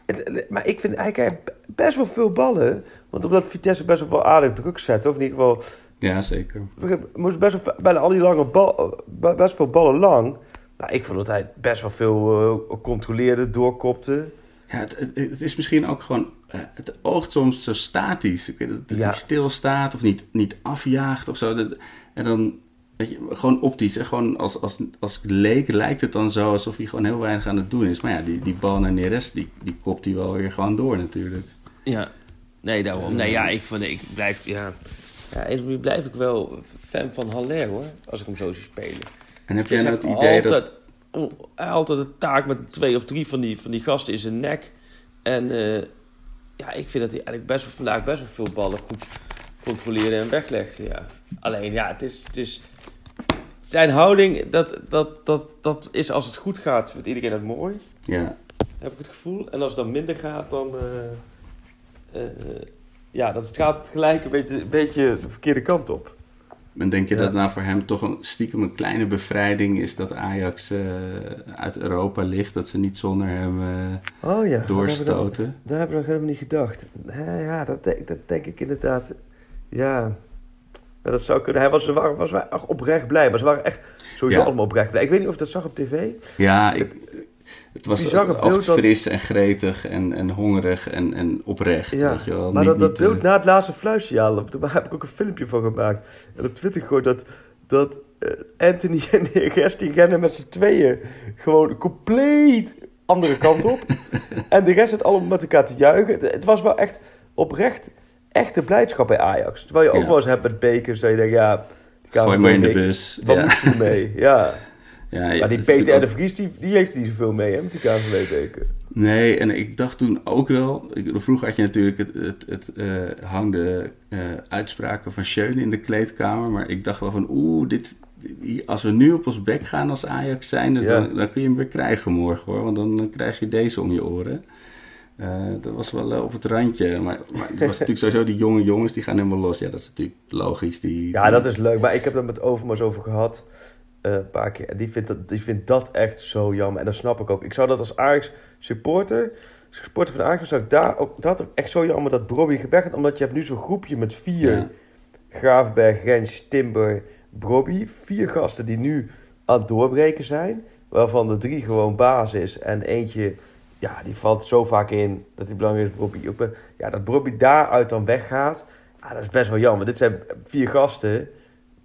Het- maar ik vind eigenlijk best wel veel ballen. Want omdat Vitesse best wel aardig druk zet, of in ieder geval... Ja, zeker. We moesten best wel bijna al die lange bal, eh, best veel ballen lang. Nou, ik vond dat hij best wel veel eh, controleerde, doorkopte. Ja, het is misschien ook gewoon. Eh, het oogt soms zo statisch. Ik weet dat, dat Ja. stilstaat of niet, niet afjaagt of zo. Dat- en dan. Weet je, gewoon optisch. En gewoon als, als, als leek lijkt het dan zo alsof hij gewoon heel weinig aan het doen is. Maar ja, die, die bal naar Neres, die, die kopt hij wel weer gewoon door natuurlijk. Ja, nee, daarom. Nee, ja, ik, vond, ik blijf, ja, ja, nu blijf ik wel fan van Haller, hoor, als ik hem zo zie spelen. En heb jij nou het idee dat... altijd, oh, hij had altijd een taak met twee of drie van die, van die gasten in zijn nek. En eh, ja, ik vind dat hij eigenlijk best wel, vandaag best wel veel ballen goed controleerde en weglegde. Ja. Alleen, ja, het is, het is... Zijn houding, dat, dat, dat, dat is als het goed gaat, vindt iedereen het mooi Ja, heb ik het gevoel. En als het dan minder gaat, dan... eh, eh, ja, dat gaat gelijk een beetje, een beetje de verkeerde kant op. en denk je Ja. dat nou voor hem toch een, stiekem een kleine bevrijding is dat Ajax eh, uit Europa ligt? Dat ze niet zonder hem eh, Oh ja. doorstoten? Daar hebben we nog helemaal niet gedacht. Ja, ja dat, denk, dat denk ik inderdaad. Ja. Dat zou kunnen. Hij was, was echt oprecht blij. Maar ze waren echt sowieso allemaal oprecht blij. Ik weet niet of je dat zag op tv. Ja, ik, het was het oogt dat- fris en gretig en, en hongerig en, en oprecht, Ja, weet je wel. maar Niet- dat, dat niet, beeld eh, na het laatste fluitsignaal, daar heb ik ook een filmpje van gemaakt. En op Twitter gewoon dat, dat eh, Anthony en Neres, die rennen met z'n tweeën gewoon compleet andere kant op. en de rest zit allemaal met elkaar te juichen. Het, het was wel echt oprecht echte blijdschap bij Ajax. Terwijl je ook Ja. wel eens hebt met bekers, dat je denkt, ja... Gooi maar in de bus. Wat Ja. moet je mee? Ja. Ja, Maar die Peter de Vries, die, die heeft er niet zoveel mee, hè, met die KNVB-beker. Nee, en ik dacht toen ook wel... ik- Vroeger had je natuurlijk het, het, het eh, hangde eh, uitspraken van Schöne in de kleedkamer. Maar ik dacht wel van, oeh, dit, als we nu op ons bek gaan als Ajax zijn... Dan, Ja. dan kun je hem weer krijgen morgen, hoor. Want dan, dan krijg je deze om je oren. Eh, dat was wel op het randje. Maar, maar het was natuurlijk sowieso die jonge jongens, die gaan helemaal los. Ja, dat is natuurlijk logisch. Die, Ja, die- dat is leuk. Maar ik heb het met Overmars over gehad. Eh, een paar keer. En die vindt, dat, die vindt dat echt zo jammer. En dat snap ik ook. Ik zou dat als Ajax supporter... Als supporter van Ajax zou ik daar ook... Dat ook echt zo jammer dat Brobby weg gaat. Omdat je hebt nu zo'n groepje met vier... Ja. Graafberg, Rens, Timber, Brobby. Vier gasten die nu aan het doorbreken zijn. Waarvan de drie gewoon basis. En eentje... Ja, die valt zo vaak in dat hij belangrijk is. Brobby. Ook, Ja, dat Brobby daaruit dan weggaat. Ja, dat is best wel jammer. Dit zijn vier gasten.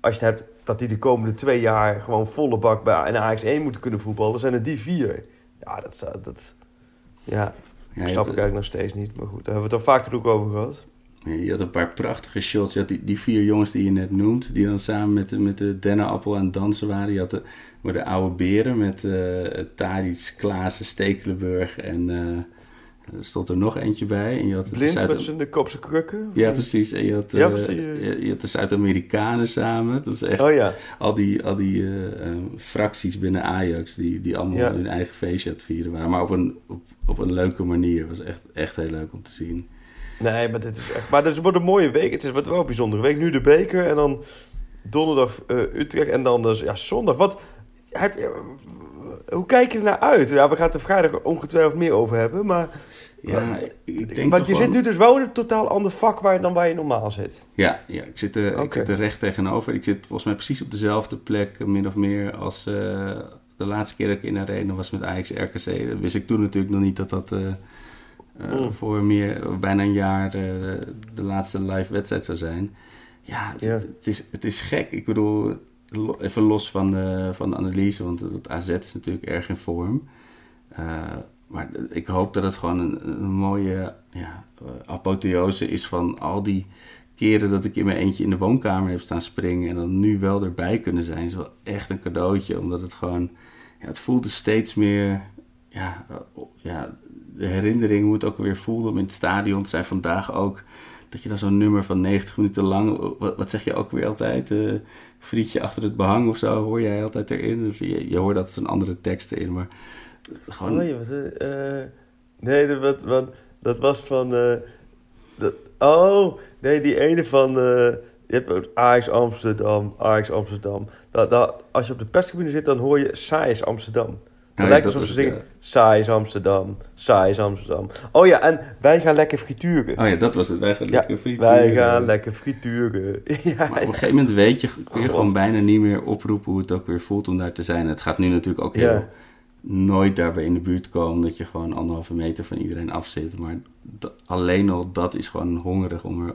Als je het hebt dat die de komende twee jaar gewoon volle bak bij in Ajax 1 moeten kunnen voetballen, zijn er die vier. Ja, dat, zou- dat ja, Ja, snap ik eigenlijk nog steeds niet. Maar goed, daar hebben we het al vaak genoeg over gehad. Ja, Je had een paar prachtige shots. Je had die, die vier jongens die je net noemt, die dan samen met, de- met de dennenappel aan het dansen waren. Je had de, maar de oude beren met eh Tadic, Klaassen, Stekelenburg en, eh Er stond er nog eentje bij. En je had de Blind Zuid- met zijn kopse krukken. Ja, precies. En je had, Ja, eh, precies. je, je had de Zuid-Amerikanen samen. Dat was echt Oh ja. al die, al die eh, eh, fracties binnen Ajax... die, die allemaal Ja. hun eigen feestje aan het vieren waren. Maar op een, op, op een leuke manier. Het was echt, echt heel leuk om te zien. Nee, maar dit is echt... Maar het wordt een mooie week. Het is wel een bijzondere week. Nu de beker en dan donderdag Utrecht en dan dus ja, zondag. Wat... Heb je, hoe kijk je er naar uit? Ja, we gaan het er vrijdag ongetwijfeld meer over hebben, maar... Ja, ik denk Want je zit nu dus wel in een totaal ander vak waar, dan waar je normaal zit. Ja, ja ik, zit er, ik zit er recht tegenover. Ik zit volgens mij precies op dezelfde plek, min of meer, als eh, de laatste keer dat ik in de arena was met Ajax RKC. Dat wist ik toen natuurlijk nog niet dat dat eh, eh, Mm. voor meer, bijna een jaar de laatste live wedstrijd zou zijn. Ja, het, Ja. het- het is, het is gek. Ik bedoel, even los van de, van de analyse, want het AZ is natuurlijk erg in vorm. Maar ik hoop dat het gewoon een, mooie ja, eh, apotheose is van al die keren dat ik in mijn eentje in de woonkamer heb staan springen en dan nu wel erbij kunnen zijn, is wel echt een cadeautje. Omdat het gewoon, ja, het voelde steeds meer, ja, eh, ja de herinnering hoe het ook weer voelde om in het stadion te zijn. Vandaag ook, dat je dan zo'n nummer van 90 minuten lang, wat, wat zeg je ook weer altijd, eh frietje achter het behang of zo, hoor jij altijd erin. Dus je, je hoort dat een andere tekst erin, maar gewoon... Oh, je was, eh, eh, nee, dat, wat, wat, dat was van... eh, dat, oh, nee, die ene van... eh, je hebt ook Ajax Amsterdam, Ajax Amsterdam. Dat, dat, als je op de perstribune zit, dan hoor je Saai is Amsterdam. Het lijkt alsof ze zingen, saai is Amsterdam, saai is Amsterdam. Oh ja, en wij gaan lekker frituren. Oh ja, dat was het. Wij gaan Ja, lekker frituren. wij gaan lekker frituren. ja, Maar op een gegeven moment weet je, kun je Oh, gewoon bijna niet meer oproepen hoe het ook weer voelt om daar te zijn. Het gaat nu natuurlijk ook heel Ja. Nooit daarbij in de buurt komen dat je gewoon anderhalve meter van iedereen af zit. Maar alleen al dat is gewoon hongerig om, er,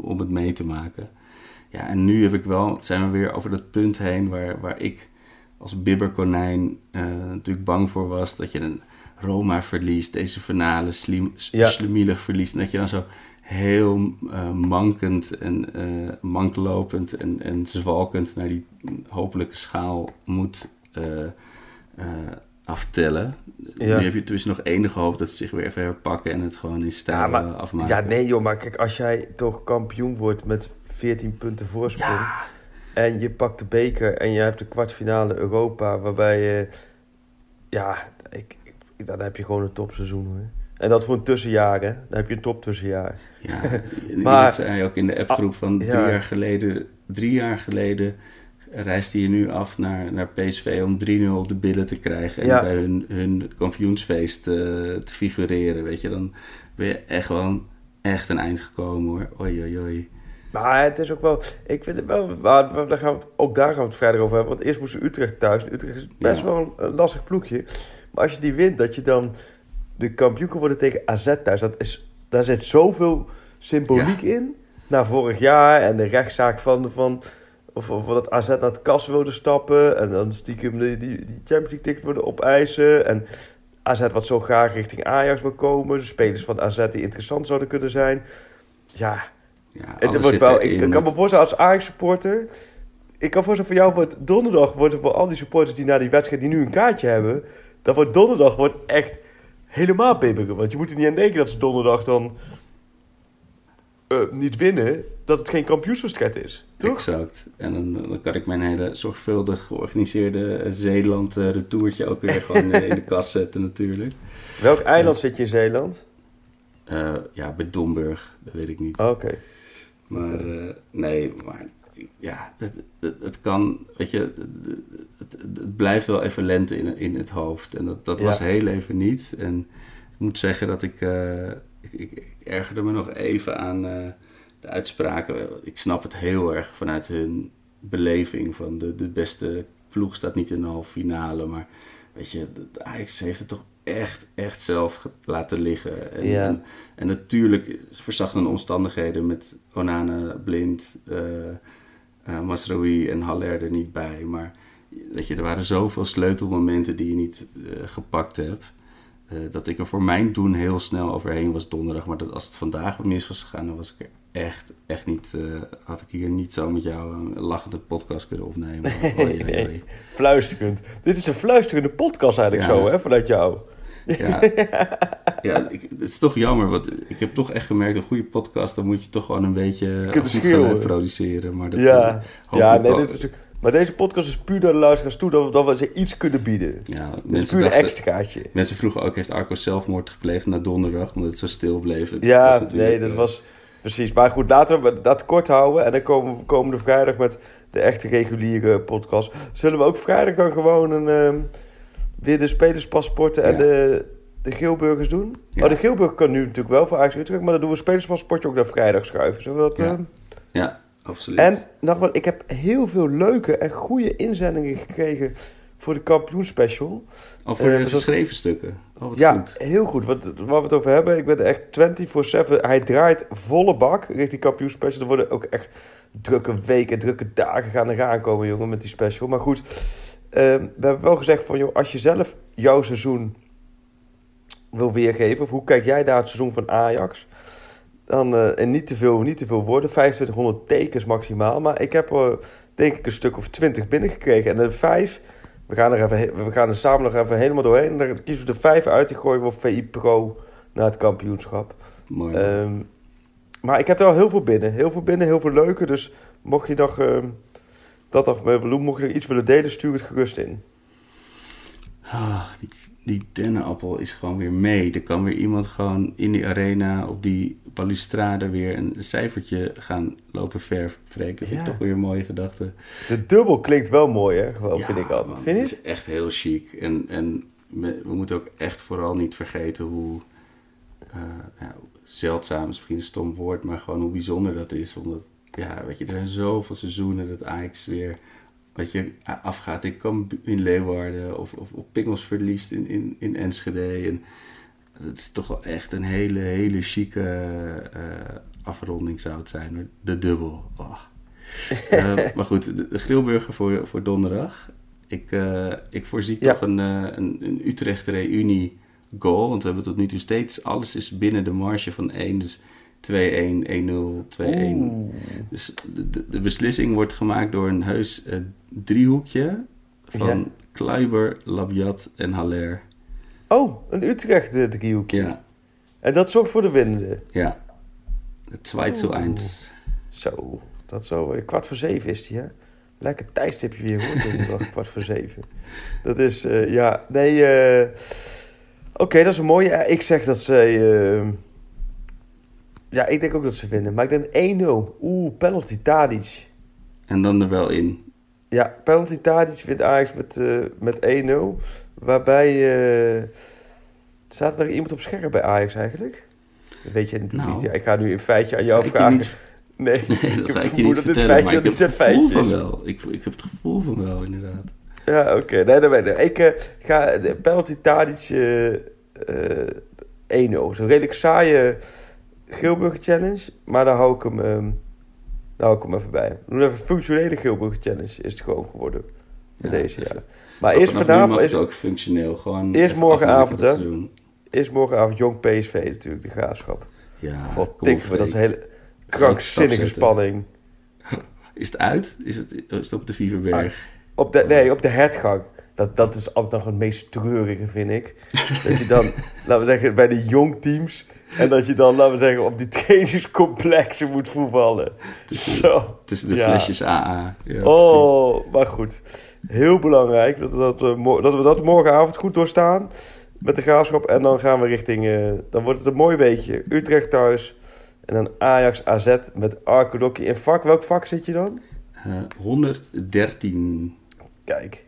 om, het mee te maken. Ja, en nu heb ik wel, zijn we weer over dat punt heen waar, waar ik als bibberkonijn eh, natuurlijk bang voor was. Dat je een Roma verliest, deze finale slim, Ja. slemielig verliest. En dat je dan zo heel eh, mankend en eh manklopend en, en zwalkend naar die hopelijke schaal moet eh, aftellen. Ja. Nu heb je dus nog enige hoop dat ze zich weer even herpakken en het gewoon in stijl Ja, maar- eh, afmaken. ja, nee joh, maar kijk, als jij toch kampioen wordt met 14 punten voorsprong... En je pakt de beker en je hebt de kwartfinale Europa, waarbij je... Ja, ik, ik- dan heb je gewoon een topseizoen hoor. En dat voor een tussenjaar, hè. Dan heb je een top-tussenjaar. Ja, Maar- dat zei je ook in de appgroep van drie ja. jaar geleden. Drie jaar geleden reisde je nu af naar, naar PSV om 3-0 op de billen te krijgen. En Ja. bij hun, hun kampioensfeest eh, te figureren, weet je. Dan ben je echt gewoon echt een eind gekomen hoor. Oei, oei, oei. Maar het is ook wel... Ik vind het wel... Maar, daar gaan we ook daar gaan we het vrijdag over hebben. Want eerst moesten Utrecht thuis. Utrecht is best Ja. wel een, een lastig ploegje. Maar als je die wint, dat je dan de kampioen kan worden tegen AZ thuis. Dat is, daar zit zoveel symboliek in. Na vorig jaar en de rechtszaak van... van of, of dat AZ naar het kas wilde stappen. En dan stiekem die, die, die Champions League ticket worden opeisen. En AZ wat zo graag richting Ajax wil komen. De spelers van AZ die interessant zouden kunnen zijn. Ja, Ja, het wordt wel, ik, ik kan me voorstellen als Ajax-supporter... Ik kan voorstellen voor jou wordt donderdag... Wordt voor al die supporters die na die wedstrijd... die nu een kaartje hebben... dat wordt donderdag wordt echt helemaal bibberen. Want je moet er niet aan denken dat ze donderdag dan... eh, niet winnen... dat het geen kampioenswedstrijd is. Toch? Exact. En dan, dan kan ik mijn hele zorgvuldig georganiseerde eh, Zeeland-retourtje ook weer gewoon eh, in de kast zetten natuurlijk. Welk eiland zit je in Zeeland? Eh, ja, bij Domburg, dat weet ik niet. Oh, Oké. Maar eh, nee, maar ja, het, het, het kan, weet je, het, het, blijft wel even lente in, in het hoofd. En dat, dat Ja. was heel even niet. En ik moet zeggen dat ik, eh, ik, ergerde me nog even aan eh, de uitspraken. Ik snap het heel erg vanuit hun beleving van de, de beste ploeg staat niet in de halve finale. Maar weet je, Ajax heeft het toch echt, echt zelf laten liggen. En, Ja. en, en natuurlijk verzachtende omstandigheden met Onana, Blind, Masraoui en Haller er niet bij. Maar weet je, er waren zoveel sleutelmomenten die je niet gepakt hebt. Eh, dat ik er voor mijn doen heel snel overheen was donderdag. Maar dat als het vandaag mis was gegaan, dan was ik er echt, echt niet... eh, had ik hier niet zo met jou een lachende podcast kunnen opnemen. Oei, oei. Fluisterend. Dit is een fluisterende podcast eigenlijk Ja. zo, hè? Vanuit jou. Ja, ja ik, het is toch jammer, want ik heb toch echt gemerkt, een goede podcast, dan moet je toch gewoon een beetje goed produceren. Maar dat, ja, eh, ja nee, dit is natuurlijk... Maar deze podcast is puur naar de luisteraars toe dat we, dat we ze iets kunnen bieden. ja, mensen, puur een extraatje. mensen vroegen ook, heeft Arco zelfmoord gepleegd na donderdag, omdat het zo stil bleef? Het Ja, was nee, dat eh, was precies. Maar goed, laten we dat kort houden. En dan komen we komende vrijdag met de echte reguliere podcast. Zullen we ook vrijdag dan gewoon een, ehm, weer de spelerspaspoorten en Ja. de, de Geelburgers doen? Ja. Oh, de Geelburger kan nu natuurlijk wel voor Ajax Utrecht, maar dan doen we spelerspaspoortje ook naar vrijdag schuiven. Zullen we dat... Ja. ehm, Ja, absoluut. En nogmaals, ik heb heel veel leuke en goede inzendingen gekregen voor de kampioenspecial. Al voor eh, de dat- geschreven stukken. Oh, Ja, goed. heel goed. Wat, waar we het over hebben, ik ben echt 24-7. Hij draait volle bak richting kampioenspecial. Er worden ook echt drukke weken, drukke dagen gaan er aankomen, jongen, met die special. Maar goed, ehm, we hebben wel gezegd van, joh, als je zelf jouw seizoen wil weergeven, of hoe kijk jij naar het seizoen van Ajax? Dan, eh, en niet te, veel, niet te veel woorden, 2500 tekens maximaal. Maar ik heb er, denk ik, een stuk of 20 binnengekregen. En de vijf, we gaan er, even, we gaan er samen nog even helemaal doorheen. En dan kiezen we de vijf uit, die gooien we op VI Pro naar het kampioenschap. Mooi. Ehm, maar ik heb er al heel veel binnen. Heel veel binnen, heel veel leuke. Dus mocht je nog, ehm, dat nog doen, mocht je er iets willen delen, stuur het gerust in. Ah, die, die dennenappel is gewoon weer mee. Er kan weer iemand gewoon in die arena op die balustrade weer een cijfertje gaan lopen vervreken. Dat vind ik Ja. toch weer een mooie gedachte. De dubbel klinkt wel mooi, hè? Gewoon, Ja, vind ik altijd. man, Vind je Het is echt heel chic. En, en we moeten ook echt vooral niet vergeten hoe eh, ja, zeldzaam is misschien een stom woord, maar gewoon hoe bijzonder dat is. Omdat, ja, weet je, er zijn zoveel seizoenen dat Ajax weer, weet je, afgaat in, Kamp- in Leeuwarden of, of op Pingels verliest in, in, in Enschede. En het is toch wel echt een hele, hele chique eh, afronding zou het zijn. De dubbel. Oh. Eh, maar goed, de, de grillburger voor, voor donderdag. Ik, eh, ik voorzie Ja. toch een, een, een Utrecht reunie goal. Want we hebben tot nu toe steeds... Alles is binnen de marge van 1. Dus 2-1, 1-0, 2-1. Dus de, de, beslissing wordt gemaakt door een heus eh, driehoekje... van Ja. Kluiber, Labiat en Haller. Oh, een Utrecht eh, driehoekje. Ja, En dat zorgt voor de winnende. ja. Het 2 zu 1. Zo, dat zo. eh, Kwart voor zeven is die, hè? Lekker tijdstipje weer, hoor. Donderdag, kwart voor zeven. Dat is, ja, nee. Oké, dat is een mooie. Ik zeg dat ze. Ja, ik denk ook dat ze winnen. Maar ik denk 1-0. Oeh, penalty Tadic. En dan er wel in. Ja, penalty Tadic wint Ajax met, eh, met 1-0. Waarbij. eh staat er iemand op scherp bij Ajax eigenlijk? Dat weet je natuurlijk Nou, niet. Ja, ik ga nu een feitje aan jou vragen. niet- Nee, Nee, dat ga ik je niet vertellen, feitje maar ik niet heb het gevoel van wel. Ik, ik heb het gevoel van wel, inderdaad. Ja, oké. Nee, dat weet ik. Ik eh, ga de penalty Tadic eh, eh, 1-0. Zo'n redelijk saaie Geelburger Challenge. Maar daar hou ik hem, ehm, daar hou ik hem even bij. Doen even functionele Geelburger Challenge. Is het gewoon geworden. Ja, deze, even- ja. Maar eerst nu vanavond is, het ook functioneel. Gewoon Eerst morgenavond, hè? is morgenavond Jong PSV natuurlijk, de graafschap. Ja, God, voor dat is een hele krankzinnige spanning. Is het uit? Is het, is het op de Vieverberg? Op de, nee, op de hertgang. Dat, dat is altijd nog het meest treurige, vind ik. Dat je dan, laten we zeggen, bij de jong teams... en dat je dan, laten we zeggen, op die trainingscomplexen moet voetballen. Zo. Tussen de Ja. flesjes AA. Ja, precies. Oh, maar goed. Heel belangrijk dat we dat, we mo- dat we dat morgenavond goed doorstaan met de graafschap. En dan gaan we richting, eh, dan wordt het een mooi weekje. Utrecht thuis. En dan Ajax AZ met Arkedokkie. In vak, welk vak zit je dan? Eh, 113. Kijk,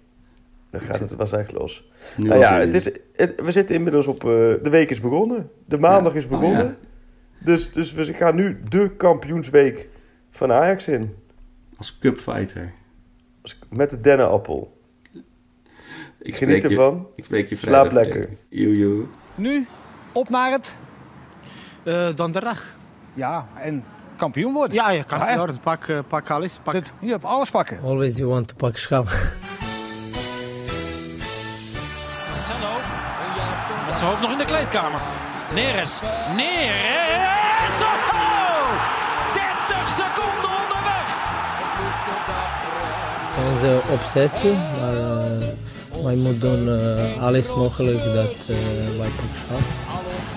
dan gaat het was echt los. Nu Nou ja, het is, het- we zitten inmiddels op, eh, de week is begonnen. De maandag Ja. is Oh, begonnen. ja. Dus, dus we gaan nu de kampioensweek van Ajax in. Als cupfighter. Met de dennenappel. Ik Geniet spreek, je, ervan. ik spreek je Slaap vrijdag. lekker. Freek. Joe, joe. Nu op naar het Eh donderdag. ja, en kampioen worden. Ja, je kan Ja, ja. worden. Pak, eh, pak alles. Pak. Dit- je hebt alles pakken. Always you want to pak schap. Zijn hoofd nog in de kleedkamer. Neres. Neres. Oh! 30 seconden onderweg. Het is onze obsessie, maar eh, wij moeten doen uh, alles mogelijk dat uh, wij pakken schaal.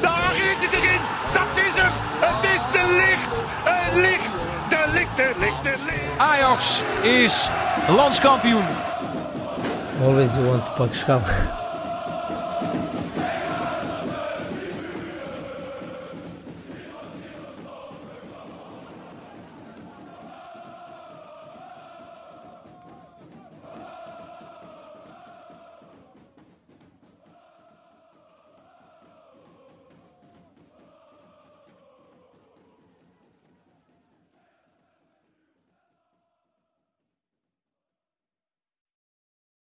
Daar is het erin! Dat is hem! Het is de licht! Het licht! De licht, de licht, de licht! Ajax is landskampioen. Always you want to pak schaal.